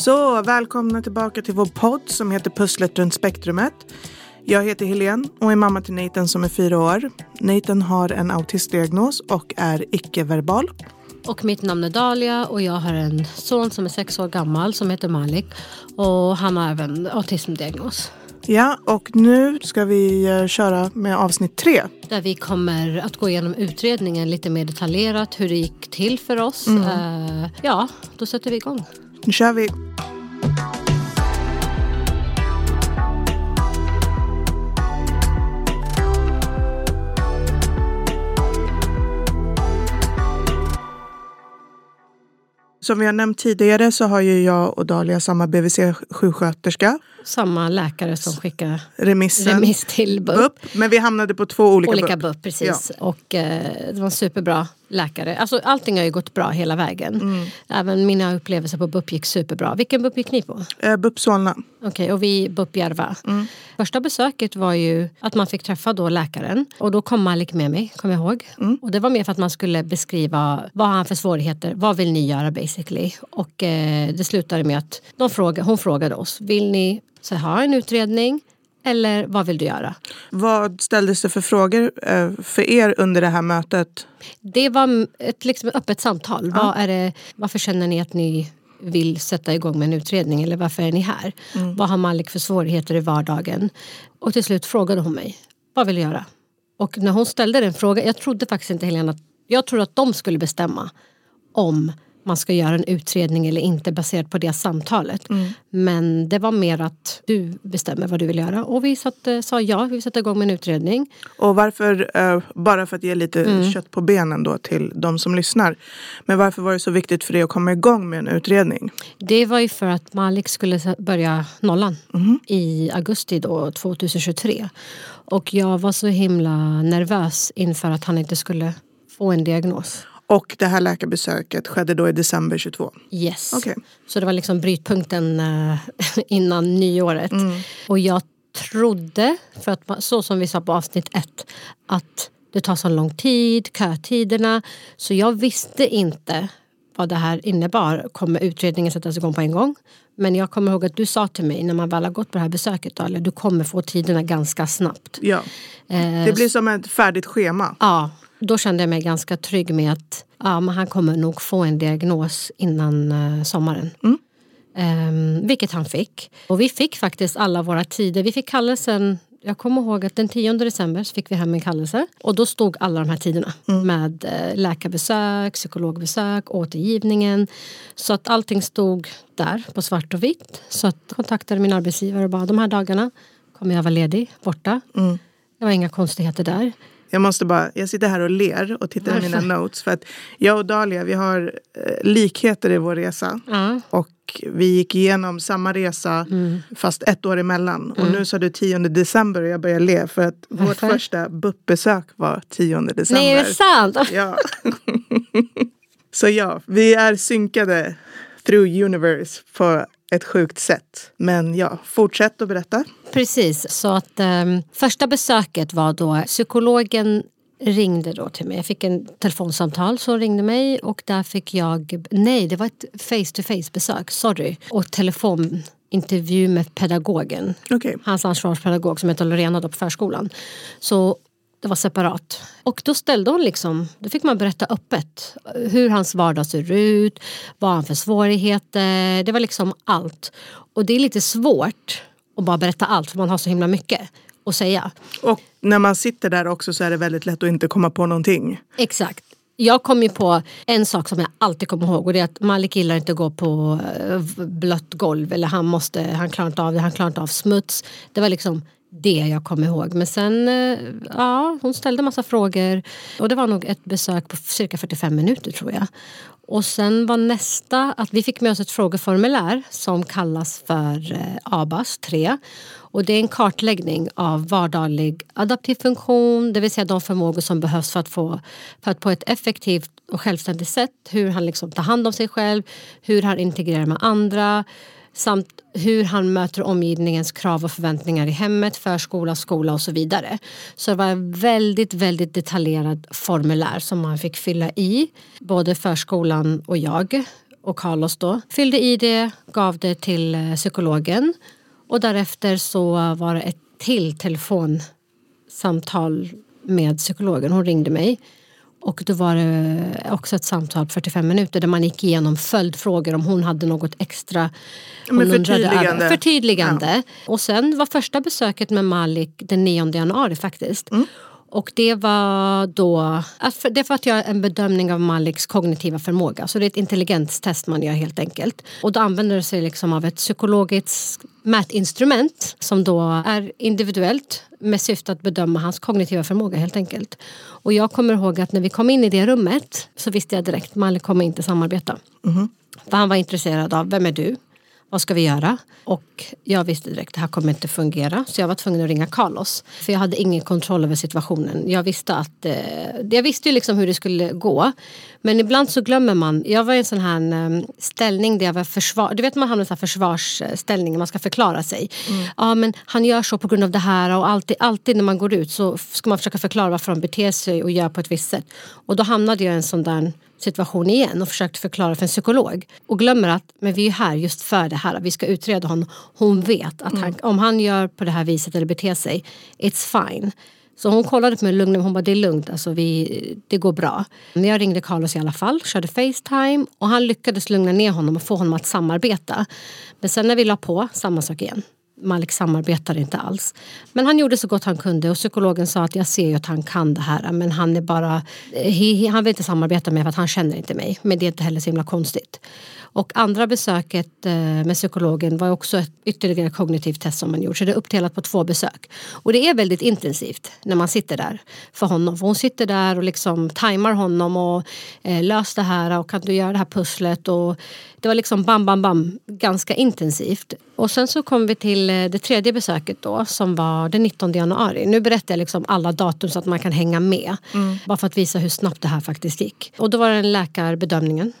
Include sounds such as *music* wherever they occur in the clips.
Så välkomna tillbaka till vår podd som heter Pusslet runt spektrumet. Jag heter Helene och är mamma till Nathan som är fyra år. Nathan har en autistdiagnos och är icke-verbal. Och mitt namn är Dalia och jag har en son som är sex år gammal som heter Malik. Och han har även autismdiagnos. Ja, och nu ska vi eh, köra med avsnitt tre. Där vi kommer att gå igenom utredningen lite mer detaljerat. Hur det gick till för oss. Eh, ja, då sätter vi igång. Nu kör vi. Som vi har nämnt tidigare så har ju jag och Dalia samma BVC-sjuksköterska. Samma läkare som skickar Remissen remiss till BUP. Men vi hamnade på två olika, Olika BUP. BUP, precis. Och eh, det var superbra läkare. Alltså, allting har ju gått bra hela vägen. Mm. Även mina upplevelser på BUP gick superbra. Vilken BUP gick ni på? Eh, BUP Solna. Okej, och vi BUP Järva. Mm. Första besöket var ju att man fick träffa då läkaren. Och då kom Malik med mig, kommer jag ihåg. Mm. Och det var mer för att man skulle beskriva vad han för svårigheter, vad vill ni göra basically. Och eh, det slutade med att de fråga, hon frågade oss, vill ni så ha en utredning eller vad vill du göra? Vad ställdes det för frågor eh, för er under det här mötet? Det var ett liksom, öppet samtal. Vad är det, varför känner ni att ni vill sätta igång med en utredning eller varför är ni här? Vad har Malik för svårigheter i vardagen? Och till slut frågade hon mig, vad vill du göra? Och när hon ställde den frågan, jag trodde faktiskt inte Helena, att- jag trodde att de skulle bestämma om man ska göra en utredning eller inte baserat på det samtalet. Men det var mer att du bestämmer vad du vill göra. Och vi satte, sa ja, vi vill sätta igång med en utredning. Och varför, eh, bara för att ge lite Mm. kött på benen då till de som lyssnar. Men varför var det så viktigt för dig att komma igång med en utredning? Det var ju för att Malik skulle börja nollan i augusti då, 2023. Och jag var så himla nervös inför att han inte skulle få en diagnos. Och det här läkarbesöket skedde då i december 22. Yes. Okej. Så det var liksom brytpunkten eh, *laughs* innan nyåret. Och jag trodde, för att så som vi sa på avsnitt ett, att det tar så lång tid, kötiderna. Så jag visste inte vad det här innebar. Kommer utredningen sättas igång på en gång? Men jag kommer ihåg att du sa till mig när man väl har gått på det här besöket, Dalia, du kommer få tiderna ganska snabbt. Ja. Eh, Det blir som ett färdigt schema. Ja, då kände jag mig ganska trygg med att ja, men han kommer nog få en diagnos innan eh, sommaren. Ehm, vilket han fick. Och vi fick faktiskt alla våra tider. Vi fick kallelsen, jag kommer ihåg att den 10 december fick vi hem en kallelse. Och då stod alla de här tiderna. Med eh, läkarbesök, psykologbesök, återgivningen. Så att allting stod där på svart och vitt. Så att jag kontaktade min arbetsgivare och bara de här dagarna kommer jag vara ledig, borta. Det var inga konstigheter där. Jag måste bara, jag sitter här och ler och tittar i mina notes. För att jag och Dalia, vi har eh, likheter i vår resa. Ja. Och vi gick igenom samma resa fast ett år emellan. Och nu sa du 10 december och jag börjar le för att vårt Varför? första BUP-besök var 10 december. Nej, är det sant? *laughs* Ja. Så ja, vi är synkade through universe på ett sjukt sätt. Men ja, fortsätt att berätta. Precis, så att ehm, första besöket var då psykologen ringde då till mig. Jag fick en telefonsamtal som ringde mig och där fick jag, nej det var ett face to face besök, sorry. Och telefonintervju med pedagogen. Okej. Hans ansvarspedagog som heter Lorena då på förskolan. Så det var separat. Och då ställde hon liksom, då fick man berätta öppet hur hans vardag ser ut, vad han för svårigheter. Det var liksom allt. Och det är lite svårt att bara berätta allt för man har så himla mycket att säga. Och när man sitter där också så är det väldigt lätt att inte komma på någonting. Exakt. Jag kom ju på en sak som jag alltid kommer ihåg och det är att Malik gillar inte att gå på eh, blött golv eller han måste, han klarar inte av det, han klarar inte av smuts. Det var liksom det jag kom ihåg. Men sen, eh, ja, hon ställde massa frågor och det var nog ett besök på cirka 45 minuter tror jag. Och sen var nästa att vi fick med oss ett frågeformulär som kallas för eh, ABAS 3. Och det är en kartläggning av vardaglig adaptiv funktion, det vill säga de förmågor som behövs för att, få, för att på ett effektivt och självständigt sätt, hur han liksom tar hand om sig själv, hur han integrerar med andra samt hur han möter omgivningens krav och förväntningar i hemmet, förskola, skola och så vidare. Så det var en väldigt, väldigt detaljerad formulär som man fick fylla i, både förskolan och jag. och Carlos då. Fyllde i det, gav det till eh, psykologen och därefter så var det ett till telefonsamtal med psykologen. Hon ringde mig. Och då var det också ett samtal på 45 minuter där man gick igenom följdfrågor om hon hade något extra hon Men undrade förtydligande. förtydligande. Och sen var första besöket med Malik den 9 januari faktiskt. Mm. Och det var då, det för att göra en bedömning av Maliks kognitiva förmåga. Så det är ett intelligenstest man gör helt enkelt. Och då använder det sig liksom av ett psykologiskt mätinstrument som då är individuellt med syfte att bedöma hans kognitiva förmåga helt enkelt. Och jag kommer ihåg att när vi kom in i det rummet så visste jag direkt Malik kommer inte samarbeta. För han var intresserad av, vem är du? Vad ska vi göra? Och jag visste direkt att det här kommer inte fungera. Så jag var tvungen att ringa Carlos. För jag hade ingen kontroll över situationen. Jag visste att eh, jag visste ju liksom hur det skulle gå. Men ibland så glömmer man. Jag var i en sån här eh, ställning där jag var försvar. Du vet man hamnar i en sån här försvarsställning. Man ska förklara sig. Ja men han gör så på grund av det här. Och alltid, alltid när man går ut så ska man försöka förklara varför han beter sig och gör på ett visst sätt. Och då hamnade jag i en sån där situation igen och försökte förklara för en psykolog. Och glömmer att men vi är här just för det här. Vi ska utreda honom. Hon vet att han, om han gör på det här viset eller beter sig, it's fine. Så hon kollade på mig lugnt och hon bara det är lugnt, alltså vi, det går bra. Men jag ringde Carlos i alla fall, körde Facetime och han lyckades lugna ner honom och få honom att samarbeta. Men sen när vi la på, samma sak igen. Malik samarbetar inte alls. Men han gjorde så gott han kunde och psykologen sa att jag ser ju att han kan det här men han är bara, he, he, han vill inte samarbeta med mig för att han känner inte mig. Men det är inte heller så himla konstigt. Och andra besöket eh, med psykologen var också ett ytterligare kognitivt test som man gjort. Så det är uppdelat på två besök. Och det är väldigt intensivt när man sitter där för honom. För hon sitter där och liksom tajmar honom och eh, lös det här och kan du göra det här pusslet. Och det var liksom bam, bam, bam, ganska intensivt. Och sen så kom vi till eh, det tredje besöket då som var den 19 januari. Nu berättar jag liksom alla datum så att man kan hänga med. Bara för att visa hur snabbt det här faktiskt gick. Och då var det en läkarbedömningen.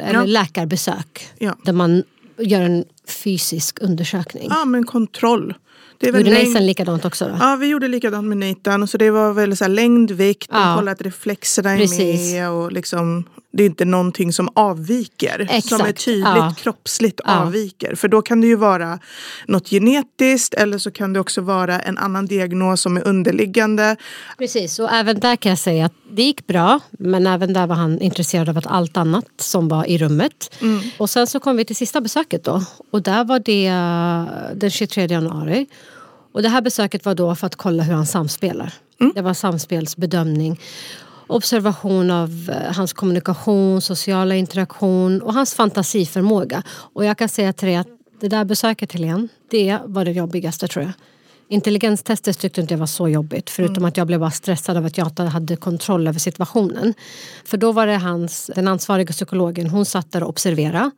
Eller Ja. läkarbesök. Ja. Där man gör en fysisk undersökning. Ja, men kontroll. Det är väl Gjorde Nathan likadant också då? Ja, vi gjorde likadant med Nathan. Så det var väl så här längd, vikt, Ja. kolla att reflexerna är Precis. med. Och liksom, det är inte någonting som avviker. Som är Exakt, tydligt ja. kroppsligt Ja. avviker. För då kan det ju vara något genetiskt eller så kan det också vara en annan diagnos som är underliggande. Precis, och även där kan jag säga att det gick bra. Men även där var han intresserad av att allt annat som var i rummet. Och sen så kom vi till sista besöket då. Och där var det eh, den 23 januari. Och det här besöket var då för att kolla hur han samspelar. Det var samspelsbedömning. Observation av eh, hans kommunikation, sociala interaktion och hans fantasiförmåga. Och jag kan säga till dig att det där besöket Helene, det var det jobbigaste tror jag. Intelligenstestet tyckte inte jag var så jobbigt förutom att jag blev bara stressad av att jag inte hade kontroll över situationen. För då var det hans, den ansvariga psykologen, hon satt där och observerade.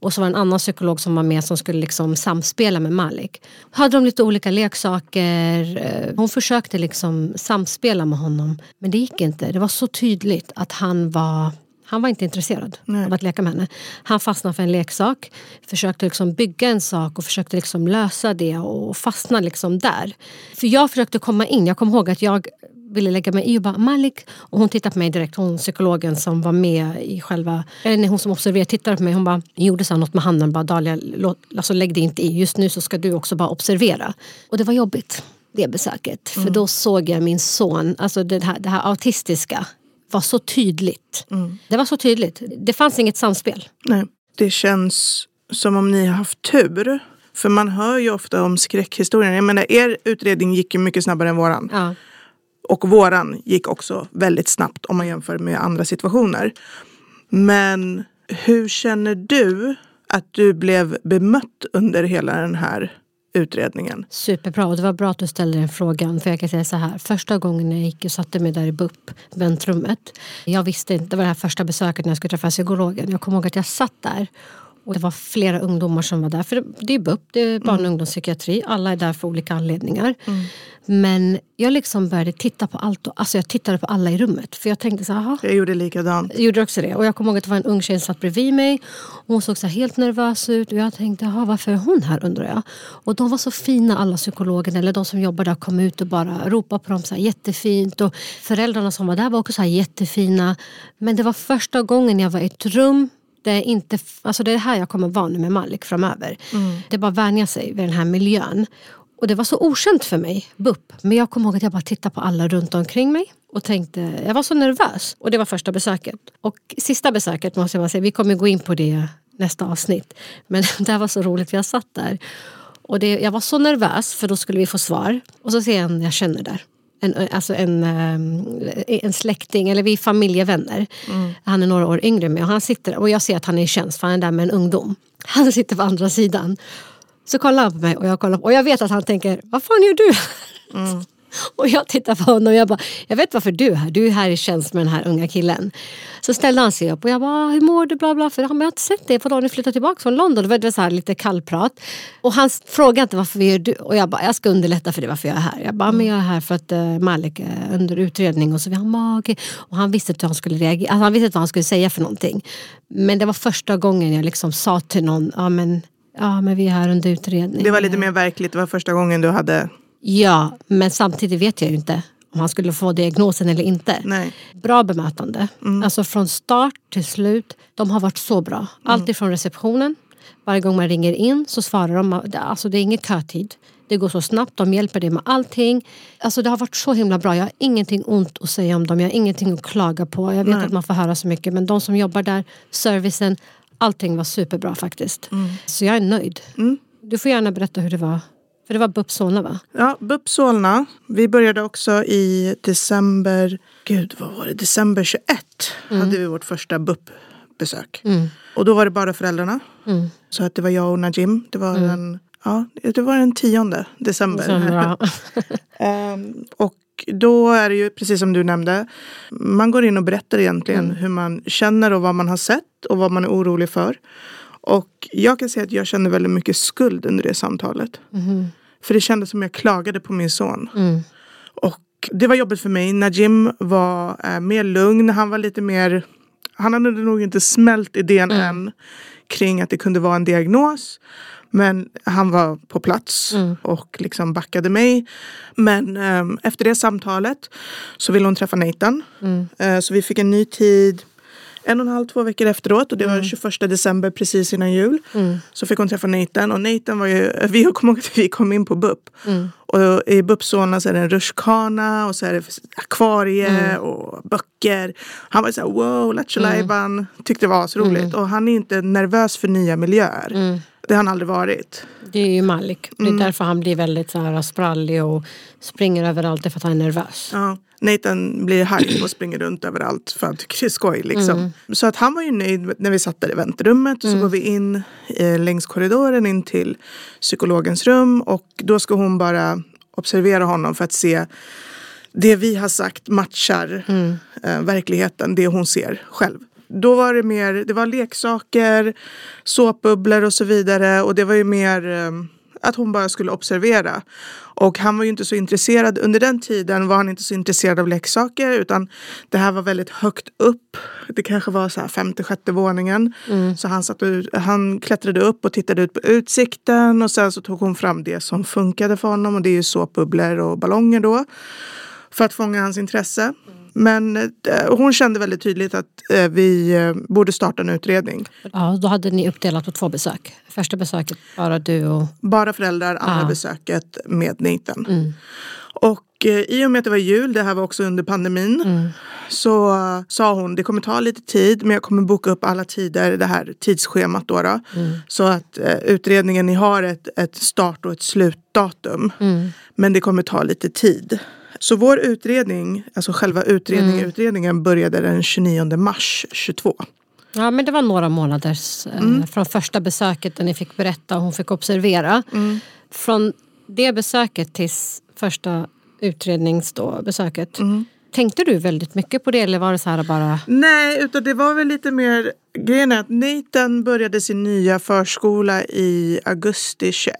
Och så var det en annan psykolog som var med som skulle liksom samspela med Malik. Hade de lite olika leksaker. eh, Hon försökte liksom samspela med honom. Men det gick inte. Det var så tydligt att han var han var inte intresserad av att leka med henne. Han fastnade för en leksak, försökte liksom bygga en sak och försökte liksom lösa det och fastnade liksom där. För jag försökte komma in. Jag kommer ihåg att jag ville lägga mig i och bara Malik. Och hon tittade på mig direkt, hon psykologen som var med i själva, eller nej, hon som observerade tittade på mig. Hon bara gjorde så något med handen, bara Dahlia, låt, alltså lägg dig inte i. Just nu så ska du också bara observera. Och det var jobbigt, det besöket. För då såg jag min son, alltså det här, det här autistiska var så tydligt. Det var så tydligt. Det fanns inget samspel. Nej, det känns som om ni har haft tur. För man hör ju ofta om skräckhistorier. Jag menar, er utredning gick ju mycket snabbare än våran. Ja. Och våran gick också väldigt snabbt om man jämför med andra situationer. Men hur känner du att du blev bemött under hela den här utredningen? Superbra och det var bra att du ställde den frågan. För jag kan säga så här, första gången jag gick och satte mig där i BUP, väntrummet. Jag visste inte, det var det här första besöket när jag skulle träffa psykologen. Jag kommer ihåg att jag satt där och det var flera ungdomar som var där. För det är BUP, det är barn och ungdomspsykiatri. Alla är där för olika anledningar. Men jag liksom började titta på allt. Och, alltså jag tittade på alla i rummet. För jag tänkte så här, "Jaha, Jag gjorde likadant. jag gjorde också det. Och jag kommer ihåg att det var en ung tjej som satt bredvid mig. Och hon såg så helt nervös ut. Och jag tänkte, varför är hon här undrar jag. Och de var så fina alla psykologerna. Eller de som jobbar där kom ut och bara ropade på dem så här jättefint. Och föräldrarna som var där var också så jättefina. Men det var första gången jag var i ett rum det är, inte, alltså det är här jag kommer vara nu med Malik framöver. Det är bara att vänja sig vid den här miljön. Och det var så okänt för mig, BUP. Men jag kommer ihåg att jag bara tittade på alla runt omkring mig och tänkte, jag var så nervös. Och det var första besöket. Och sista besöket måste jag säga, vi kommer gå in på det nästa avsnitt. Men *laughs* det var så roligt, jag satt där. Och det, jag var så nervös för då skulle vi få svar. Och så ser jag en jag känner där. En, alltså en, ehm, en släkting, eller vi är familjevänner. Han är några år yngre än mig och, han sitter, och jag ser att han är i tjänst för han är där med en ungdom. *laughs* Han sitter på andra sidan. Så kollar han på mig och jag kollar på, och jag vet att han tänker, vad fan gör du här?" Och jag tittar på honom och jag bara, jag vet varför du är här. Du är här i tjänst med den här unga killen. Så ställde han sig upp och jag bara, hur mår du? Bla, bla. För han jag har inte sett dig på dagen du flyttade tillbaka från London. Det var det så här lite kallprat. Och han frågade inte varför vi är du. Och jag bara, jag ska underlätta för dig varför jag är här. Jag bara, men jag är här för att uh, Malik är under utredning. Och så han bara, okej. Och han visste inte hur han skulle reagera. Alltså, han visste inte vad han skulle säga för någonting. Men det var första gången jag liksom sa till någon, ja men, ja, men vi är här under utredning. Det var lite mer verkligt. Det var första gången du hade... Ja, men samtidigt vet jag ju inte om han skulle få diagnosen eller inte. Nej. Bra bemötande. Alltså från start till slut. De har varit så bra. Allt ifrån receptionen. Varje gång man ringer in så svarar de. Alltså det är ingen kötid. Det går så snabbt. De hjälper dig med allting. Alltså det har varit så himla bra. Jag har ingenting ont att säga om dem. Jag har ingenting att klaga på. Jag vet Nej. att man får höra så mycket. Men de som jobbar där, servicen. Allting var superbra faktiskt. Så jag är nöjd. Du får gärna berätta hur det var. För det var BUP Solna va? Ja, BUP Solna. Vi började också i december, gud vad var det, december 21 hade vi vårt första BUP-besök. Och då var det bara föräldrarna. Så att det var jag och Najim. Det var, den, ja, det var den 10 december. *laughs* Ehm, och då är det ju precis som du nämnde. Man går in och berättar egentligen Mm. hur man känner och vad man har sett och vad man är orolig för. Och jag kan säga att jag kände väldigt mycket skuld under det samtalet. För det kändes som jag klagade på min son. Mm. Och det var jobbigt för mig. Najim var eh, mer lugn. Han var lite mer... Han hade nog inte smält idén Mm. än kring att det kunde vara en diagnos. Men han var på plats Mm. och liksom backade mig. Men ehm, efter det samtalet så ville hon träffa Nathan. Mm. Eh, så vi fick en ny tid en och en halv, två veckor efteråt. Och det var 21 december precis innan jul. Så fick hon träffa Nathan. Och Nathan var ju, *laughs* vi kommer ihåg att vi kom in på BUP. Och i BUP Solna så är det en rutschkana och så är det akvarie och böcker. Han var så här wow, lattjo lajban. Tyckte det var så roligt. Och han är inte nervös för nya miljöer. Det har han aldrig varit. Det är ju Malik. Det är därför han blir väldigt så här sprallig och springer överallt. Det för att han är nervös. Ja. Nathan blir hype och springer runt överallt för han tycker det är skoj. Liksom. Så att han var ju nöjd när vi satt där i väntrummet och så går vi in eh, längs korridoren in till psykologens rum och då ska hon bara observera honom för att se det vi har sagt matchar eh, verkligheten, det hon ser själv. Då var det mer, det var leksaker, såpbubblor och så vidare och det var ju mer eh, att hon bara skulle observera. Och han var ju inte så intresserad, under den tiden var han inte så intresserad av leksaker utan det här var väldigt högt upp. Det kanske var så här femte, sjätte våningen. Så han, satt ut, han klättrade upp och tittade ut på utsikten och sen så tog hon fram det som funkade för honom och det är ju såpbubblor och ballonger då. För att fånga hans intresse. Men eh, hon kände väldigt tydligt att eh, vi eh, borde starta en utredning. Ja, då hade ni uppdelat på två besök. Första besöket bara du och... Bara föräldrar, andra Ah. besöket med Nathan. Och eh, i och med att det var jul, det här var också under pandemin, så eh, sa hon det kommer ta lite tid men jag kommer boka upp alla tider, det här tidsschemat då. då Så att eh, utredningen, ni har ett, ett start och ett slutdatum. Men det kommer ta lite tid. Så vår utredning, alltså själva utredningen, utredningen började den 29 mars 22. Ja, men det var några månader eh, från första besöket där ni fick berätta och hon fick observera. Från det besöket till första utredningsbesöket. Tänkte du väldigt mycket på det eller var det så här bara... Nej, utan det var väl lite mer... Grejen är att Nathan började sin nya förskola i augusti 21.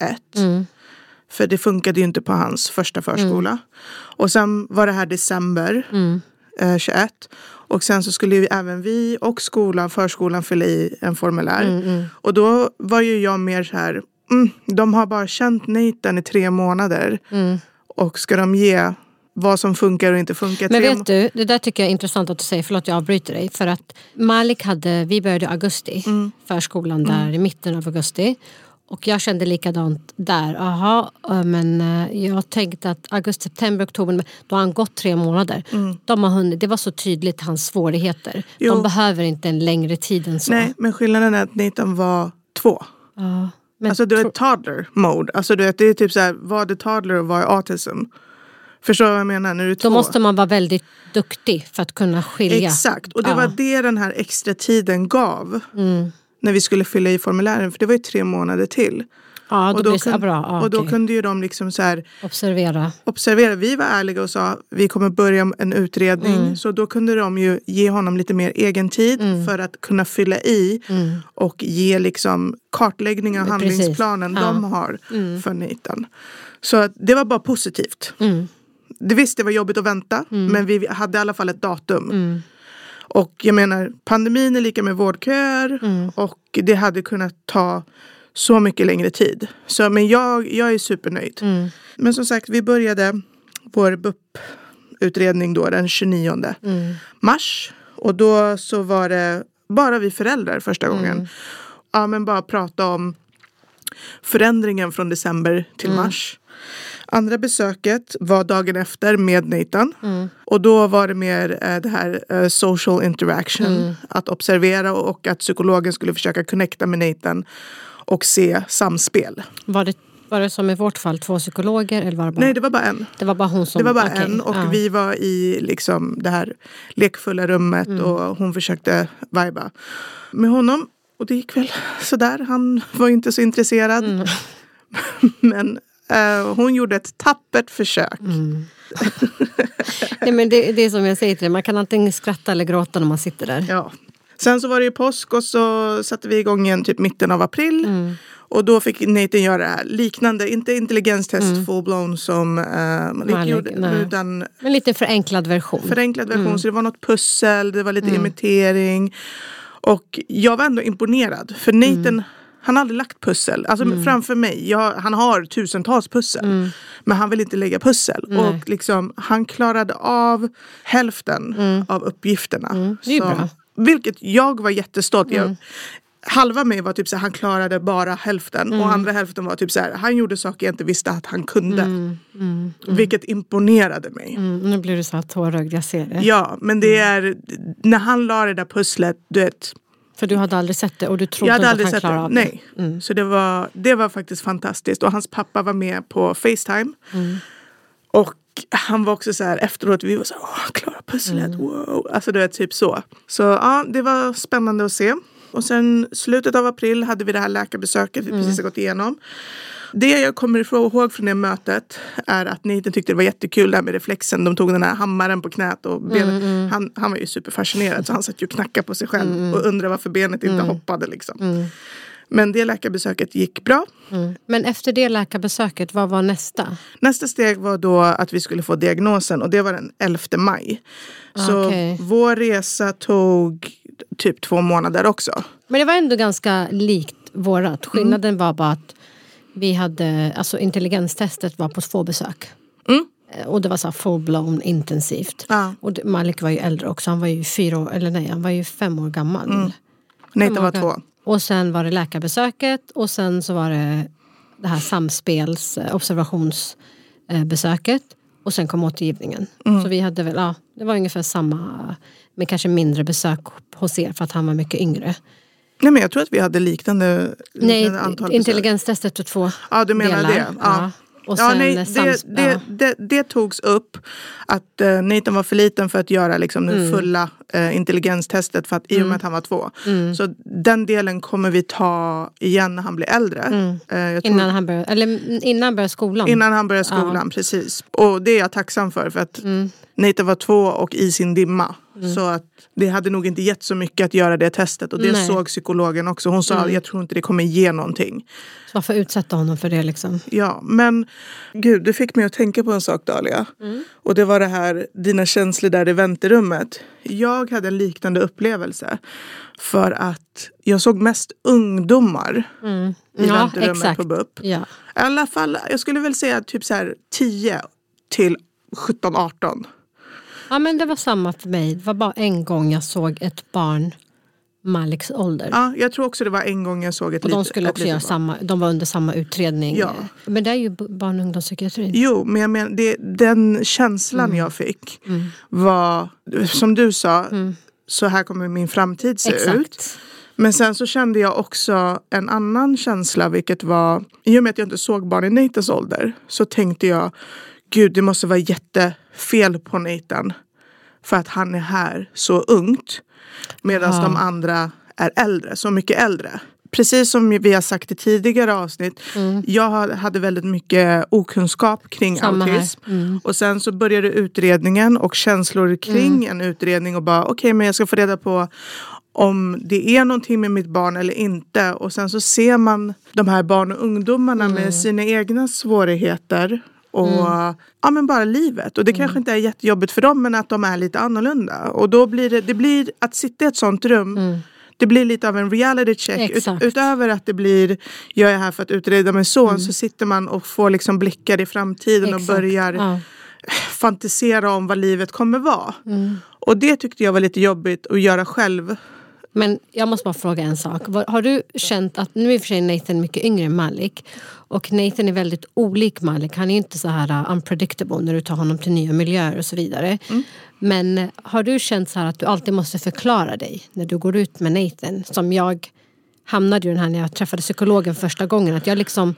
För det funkade ju inte på hans första förskola. Och sen var det här december eh, 21. Och sen så skulle ju även vi och skolan, förskolan fylla i en formulär. Och då var ju jag mer så här, mm, de har bara känt Nathan i tre månader. Och ska de ge vad som funkar och inte funkar. Men vet du, det där tycker jag är intressant att du säger, förlåt jag avbryter dig. För att Malik hade, vi började i augusti, Mm. förskolan där i mitten av augusti. Och jag kände likadant där. Aha, men eh, jag tänkte att augusti, september, oktober, då har han gått tre månader. De har hunnit, det var så tydligt hans svårigheter. Mm. Jo. De behöver inte en längre tid än så. Nej, men skillnaden är att Nathan var två. Ja, men Alltså du är toddler mode. Alltså du vet, det är typ så här, vad är toddler och vad är autism? Förstår du vad jag menar? Är då två. måste man vara väldigt duktig för att kunna skilja. Exakt, och det Ja. var det den här extra tiden gav. Mm. När vi skulle fylla i formulären, för det var ju tre månader till. Ja, då och blir det så, kun- ja, bra. Ja, och då okej. kunde ju de liksom så här Observera. observera. Vi var ärliga och sa vi kommer börja en utredning. Mm. Så då kunde de ju ge honom lite mer egen tid Mm. för att kunna fylla i och ge liksom kartläggning av Precis. handlingsplanen Ja. de har för Nathan. Så det var bara positivt. Mm. Det visst, det var jobbigt att vänta, men vi hade i alla fall ett datum. Och jag menar, pandemin är lika med vårdköer Mm. och det hade kunnat ta så mycket längre tid. Så, men jag, jag är supernöjd. Mm. Men som sagt, vi började vår BUP-utredning då den 29 Mm. mars. Och då så var det bara vi föräldrar första Mm. gången. Ja, men bara prata om förändringen från december till Mm. mars. Andra besöket var dagen efter med Nathan. Mm. Och då var det mer eh, det här eh, social interaction. Mm. Att observera och att psykologen skulle försöka connecta med Nathan och se samspel. Var det, var det som i vårt fall två psykologer? Eller var det, bara, Nej, det var bara en. det var bara hon som... Det var bara okej, en och ja. vi var i liksom det här lekfulla rummet Mm. och hon försökte viba med honom. Och det gick väl sådär. Han var inte så intresserad. Mm. *laughs* Men eh, hon gjorde ett tappert försök. Mm. *laughs* Nej, men det, det är som jag säger till dig, man kan antingen skratta eller gråta när man sitter där. Ja. Sen så var det ju påsk och så satte vi igång igen typ mitten av april. Mm. Och då fick Nathan göra det här liknande, inte intelligenstest full-blown som uh, Malik gjorde. Mm. Utan Men lite förenklad version. förenklad version. Mm. Så det var något pussel, det var lite imitering. Och jag var ändå imponerad. För Mm. Nathan, han har aldrig lagt pussel. Alltså framför mig. Jag, han har tusentals pussel. Men han vill inte lägga pussel. Mm. Nej. Och liksom, han klarade av hälften av uppgifterna. Mm. bra. Vilket jag var jättestolt. Mm. Jag, halva mig var typ så här, han klarade bara hälften. Mm. Och andra hälften var typ så här, han gjorde saker jag inte visste att han kunde. Mm. Vilket imponerade mig. Mm, nu blir du så här tårögd, jag ser det. Ja, men det är när han la det där pusslet, du vet. För du hade aldrig sett det och du trodde inte att han klarade av Nej. det. Mm. Så det var, det var faktiskt fantastiskt. Och hans pappa var med på Facetime. Mm. Och han var också så här efteråt, vi var så här, åh han klarar pusslet, Mm. wow. Alltså det var typ så. Så ja, det var spännande att se. Och sen slutet av april hade vi det här läkarbesöket vi Mm. precis har gått igenom. Det jag kommer ihåg från det mötet är att Nathan tyckte det var jättekul där med reflexen. De tog den här hammaren på knät och benet. Mm, Han, han var ju superfascinerad så han satt ju och knackade på sig själv och undrade varför benet inte hoppade. Liksom. Men det läkarbesöket gick bra. Mm. Men efter det läkarbesöket, vad var nästa? Nästa steg var då att vi skulle få diagnosen och det var den 11 maj. Så Okej. vår resa tog typ två månader också. Men det var ändå ganska likt vårat. Mm. Skillnaden var bara att vi hade, alltså intelligenstestet var på två besök. Mm. Eh, Och det var så full-blown intensivt. Ja. Och det- Malik var ju äldre också, han var ju fyra år, eller nej, han var ju fem år gammal. Mm. Nathan var Många. två. Och sen var det läkarbesöket och sen så var det det här samspels eh, observationsbesöket. Och sen kom återgivningen. Mm. Så vi hade väl, ja, det var ungefär samma, men kanske mindre besök hos er för att han var mycket yngre. Nej men jag tror att vi hade liknande, Nej, liknande antal besök. intelligenstestet tog två Ja du menar delar. det. Ja. Och ja, nej, eh, det, det, ja. det, det togs upp att uh, Nathan var för liten för att göra liksom, det Mm. fulla eh, intelligenstestet för att, i och med att han var två. Så den delen kommer vi ta igen när han blir äldre. Eh, jag tror- Mm. Innan han började, eller mm, innan han började skolan. Innan han började skolan, precis. Och det är jag tacksam för. För att Mm. Nathan var två och i sin dimma. Så att det hade nog inte gett så mycket att göra det testet. Och det Nej. Mm. såg psykologen också. Hon sa jag tror inte det kommer ge någonting. Så varför utsätta honom för det liksom? Ja, men gud, du fick mig att tänka på en sak Dahlia. Mm. Och det var det här, dina känslor där i väntrummet. Jag hade en liknande upplevelse. För att jag såg mest ungdomar i Mm. Ja, väntrummet exakt. på BUP. Ja. I alla fall, jag skulle väl säga typ så här 10 till 17-18. Ja men det var samma för mig. Det var bara en gång jag såg ett barn Maliks ålder. Ja, jag tror också det var en gång jag såg ett och de litet- skulle också litet göra samma, de var under samma utredning. Ja. Men det är ju barn och ungdomspsykiatrin. Jo, men jag menar, det, den känslan Mm. jag fick var, som du sa, så här kommer min framtid se Exakt. ut. Men sen så kände jag också en annan känsla, vilket var, i och med att jag inte såg barn i Nathans ålder, så tänkte jag, gud det måste vara jättefel på Nathan. För att han är här så ungt. Medan Ja. de andra är äldre, så mycket äldre. Precis som vi har sagt i tidigare avsnitt, jag ha- hade väldigt mycket okunskap kring Mm. Samma autism. Mm. Och sen så började utredningen och känslor kring en utredning och bara okej men jag ska få reda på om det är någonting med mitt barn eller inte. Och sen så ser man de här barn och ungdomarna med sina egna svårigheter. Och ja, men bara livet. Och det kanske inte är jättejobbigt för dem men att de är lite annorlunda. Och då blir det, det blir att sitta i ett sånt rum det blir lite av en reality check. Ut, utöver att det blir, jag är här för att utreda min son, så sitter man och får liksom blickar i framtiden och Exakt. börjar Ja. fantisera om vad livet kommer vara. Mm. Och det tyckte jag var lite jobbigt att göra själv. Men jag måste bara fråga en sak. Har du känt att, nu är i och för sig Nathan mycket yngre än Malik och Nathan är väldigt olik Malik. Han är inte så här uh, unpredictable när du tar honom till nya miljöer och så vidare. Men eh, har du känt så här att du alltid måste förklara dig när du går ut med Nathan? Som jag hamnade i den här när jag träffade psykologen första gången. Att jag liksom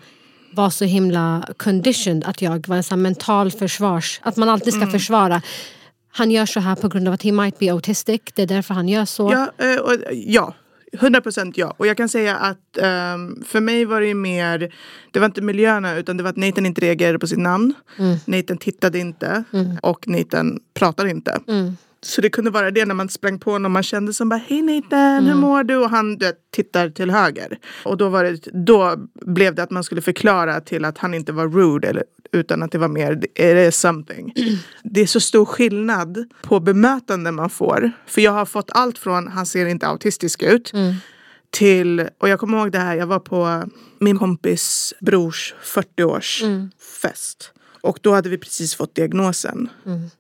var så himla conditioned att jag var en sån mental försvars... Att man alltid ska försvara. Han gör så här på grund av att he might be autistic. Det är därför han gör så. Ja, eh, och, ja. 100 procent ja. Och jag kan säga att ehm, för mig var det ju mer, det var inte miljöerna utan det var att Nathan inte reagerade på sitt namn. Nathan tittade inte och Nathan pratade inte. Så det kunde vara det när man sprang på honom man kände som bara hej Nathan, hur mår du? Och han du tittar till höger. Och då, var det, då blev det att man skulle förklara till att han inte var rude eller, utan att det var mer it is something. *clears throat* Det är så stor skillnad på bemötande man får. För jag har fått allt från han ser inte autistisk ut till, och jag kommer ihåg det här, jag var på min kompis brors 40-års fest. Och då hade vi precis fått diagnosen.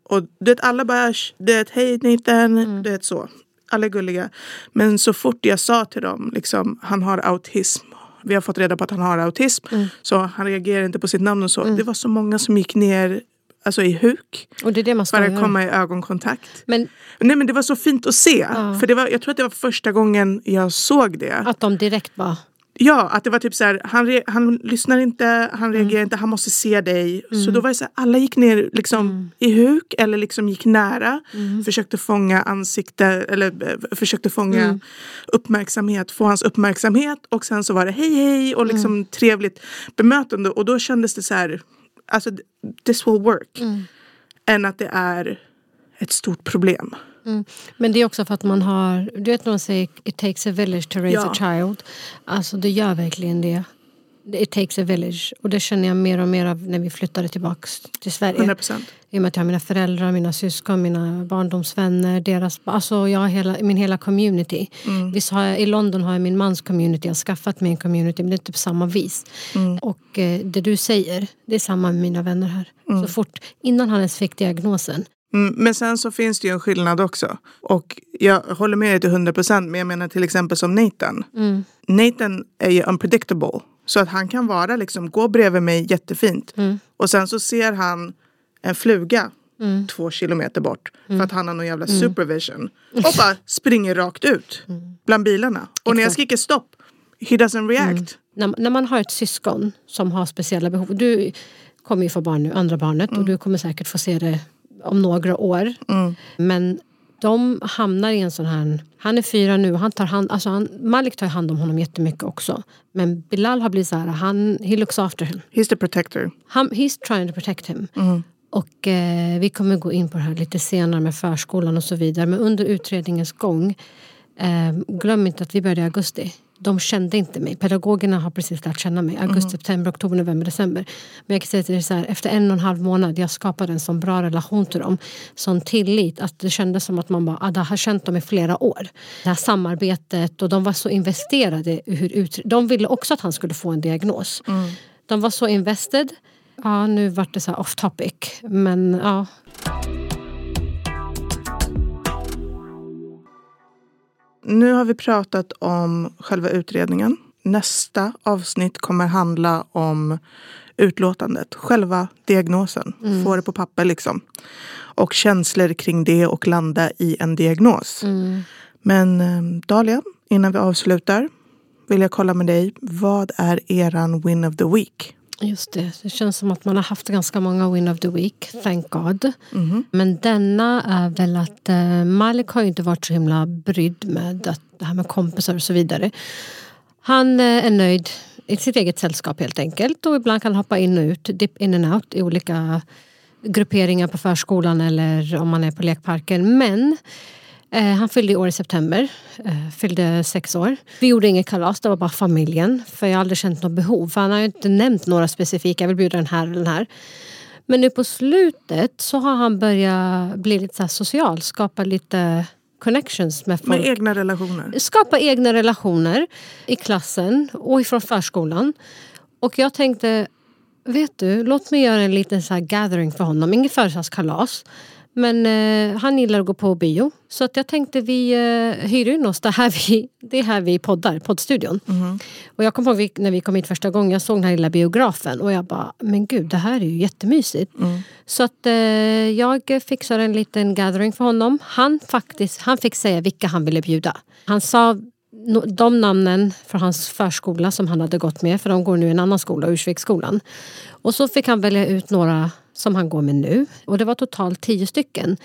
Och du vet, alla bara, "Sh, du vet, hej Nathan, du vet så. Alla är gulliga. Men så fort jag sa till dem, liksom, han har autism. Vi har fått reda på att han har autism. Så han reagerar inte på sitt namn och så. Det var så många som gick ner alltså, i huk. Och det är det man För att komma i ögonkontakt. Men Nej men det var så fint att se. För det var, jag tror att det var första gången jag såg det. att de direkt bara... Ja, att det var typ så här, han, han lyssnar inte, han reagerar inte, han måste se dig. Så då var det så här, alla gick ner liksom i huk eller liksom gick nära. Försökte fånga ansikte eller eh, försökte fånga uppmärksamhet, få hans uppmärksamhet. Och sen så var det hej hej och liksom trevligt bemötande. Och då kändes det så här, alltså this will work. Än att det är ett stort problem. Mm. Men det är också för att man har... Du vet när man säger it takes a village to raise Ja. a child. Alltså det gör verkligen det. It takes a village. Och det känner jag mer och mer av när vi flyttade tillbaka till Sverige. 100 procent. I och med att jag har mina föräldrar, mina syskon, mina barndomsvänner. Deras, alltså jag har hela, min hela community. Visst har jag, I London har jag min mans community. Jag har skaffat mig en community men det är inte på samma vis. Och eh, det du säger, det är samma med mina vänner här. Så fort, innan han ens fick diagnosen. Mm, men sen så finns det ju en skillnad också. Och jag håller med dig till 100 procent. Men jag menar till exempel som Nathan. Nathan är ju unpredictable. Så att han kan vara liksom, gå bredvid mig jättefint. Och sen så ser han en fluga två kilometer bort. För att han har någon jävla supervision. Och bara springer rakt ut bland bilarna. Och när jag skriker stopp, he doesn't react. När, när man har ett syskon som har speciella behov. Du kommer ju få barn nu, andra barnet. Och du kommer säkert få se det om några år. Men de hamnar i en sån här... Han är fyra nu och han tar hand... Alltså han, Malik tar hand om honom jättemycket också. Men Bilal har blivit så här, han, he looks after him. He's the protector. Han, he's trying to protect him. Och eh, vi kommer gå in på det här lite senare med förskolan och så vidare. Men under utredningens gång, eh, glöm inte att vi började i augusti. De kände inte mig. Pedagogerna har precis lärt känna mig. Augusti, september, oktober, november, december. Men jag kan säga till dig så här, efter en och en halv månad, jag skapade en sån bra relation till dem. Sån tillit att det kändes som att man bara, ah, har känt dem i flera år. Det här samarbetet och de var så investerade i hur ut, De ville också att han skulle få en diagnos. De var så invested. ja, nu vart det så off topic. Men ja. Nu har vi pratat om själva utredningen. Nästa avsnitt kommer handla om utlåtandet, själva diagnosen. Mm. Få det på papper liksom. Och känslor kring det och landa i en diagnos. Mm. Men eh, Dahlia, innan vi avslutar vill jag kolla med dig. Vad är eran win of the week? Just det, det känns som att man har haft ganska många win of the week, thank God. Mhm. Men denna är väl att eh, Malik har ju inte varit så himla brydd med att, det här med kompisar och så vidare. Han eh, är nöjd i sitt eget sällskap helt enkelt och ibland kan hoppa in och ut, dip in and out i olika grupperingar på förskolan eller om man är på lekparken. Men han fyllde i år i september, eh, fyllde sex år. Vi gjorde inget kalas, det var bara familjen. För jag har aldrig känt något behov. För han har ju inte nämnt några specifika, jag vill bjuda den här eller den här. Men nu på slutet så har han börjat bli lite så social, skapa lite connections med folk. Med egna relationer. Skapa egna relationer i klassen och ifrån förskolan. Och jag tänkte, vet du, låt mig göra en liten så gathering för honom. Inget födelsedagskalas. Men eh, han gillar att gå på bio. Så att jag tänkte vi eh, hyr in oss. Det här vi, det är här vi poddar, poddstudion. Och jag kommer ihåg när vi kom hit första gången, jag såg den här lilla biografen och jag bara, men gud det här är ju jättemysigt. Så att eh, jag fixade en liten gathering för honom. Han, faktiskt, han fick säga vilka han ville bjuda. Han sa de namnen från hans förskola som han hade gått med, för de går nu i en annan skola, Ursviksskolan. Och så fick han välja ut några som han går med nu. Och det var totalt tio stycken.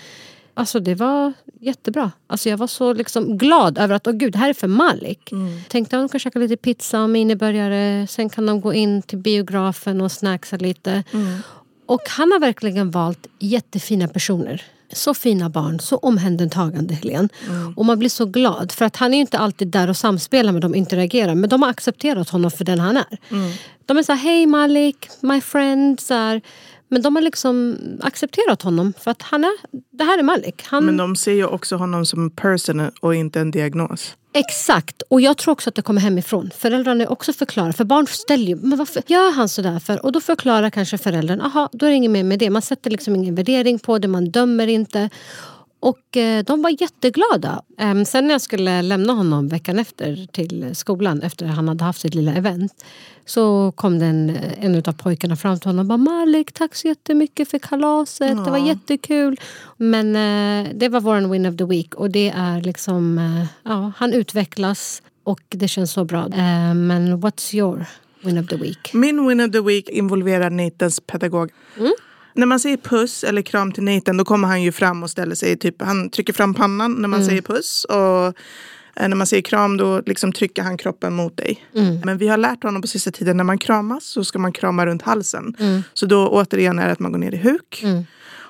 Alltså det var jättebra. Alltså jag var så liksom glad över att åh gud, det här är för Malik. Tänkte att de kan käka lite pizza och miniburgare. Sen kan de gå in till biografen och snacksa lite. Och han har verkligen valt jättefina personer. Så fina barn, så omhändertagande Helene. Och man blir så glad för att han är inte alltid där och samspelar med dem, interagerar. Men de har accepterat honom för den han är. De är så här, hej Malik, my friend. Så här. Men de har liksom accepterat honom för att han är, det här är Malik. Han, Men de ser ju också honom som en person och inte en diagnos. Exakt, och jag tror också att det kommer hemifrån. Föräldrarna är också förklarar, för barn ställer ju, men varför gör han sådär för? Och då förklarar kanske föräldern, aha, då är det inget mer med det. Man sätter liksom ingen värdering på det, man dömer inte. Och eh, de var jätteglada. Ehm, sen när jag skulle lämna honom veckan efter till skolan, efter att han hade haft sitt lilla event, så kom den, en av pojkarna fram till honom och bara Malik, tack så jättemycket för kalaset, det var jättekul. Men eh, det var vår win of the week och det är liksom, eh, ja, han utvecklas och det känns så bra. Eh, men what's your win of the week? Min win of the week involverar Nathans pedagog. När man säger puss eller kram till Nathan då kommer han ju fram och ställer sig, typ, han trycker fram pannan när man säger puss. Och eh, när man säger kram då liksom trycker han kroppen mot dig. Men vi har lärt honom på sista tiden när man kramas så ska man krama runt halsen. Så då återigen är det att man går ner i huk.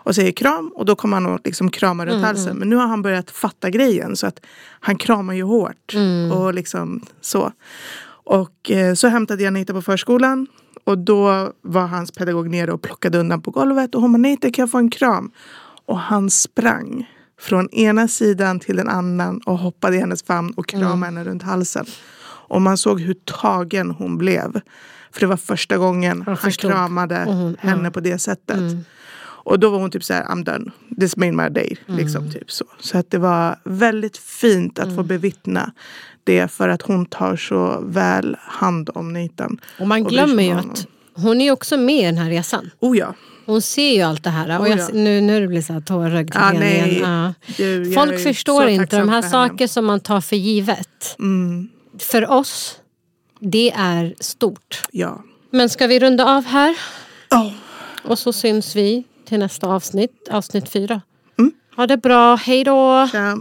Och säger kram och då kommer han att liksom krama runt halsen. Men nu har han börjat fatta grejen så att han kramar ju hårt. Och liksom så. Och eh, så hämtade jag Anita på förskolan. Och då var hans pedagog nere och plockade undan på golvet. Och hon bara, Anita kan jag få en kram? Och han sprang från ena sidan till den annan och hoppade i hennes famn och kramade henne runt halsen. Och man såg hur tagen hon blev. För det var första gången han kramade henne på det sättet. Och då var hon typ så här, I'm done. This made my day. Liksom, typ så. så att det var väldigt fint att få bevittna det för att hon tar så väl hand om Nathan. Och man glömmer ju om honom. att hon är ju också med i den här resan. Oh ja. Hon ser ju allt det här. Och Oh jag, ja. nu, nu det blir så här tårögd Ah, igen. Ja. Du, Folk förstår inte de här saker som man tar för givet. Mm, För oss, det är stort. ja. Men ska vi runda av här? Oh. Och så syns vi till nästa avsnitt, avsnitt fyra. Mm. Ha det bra, hej då! Ja.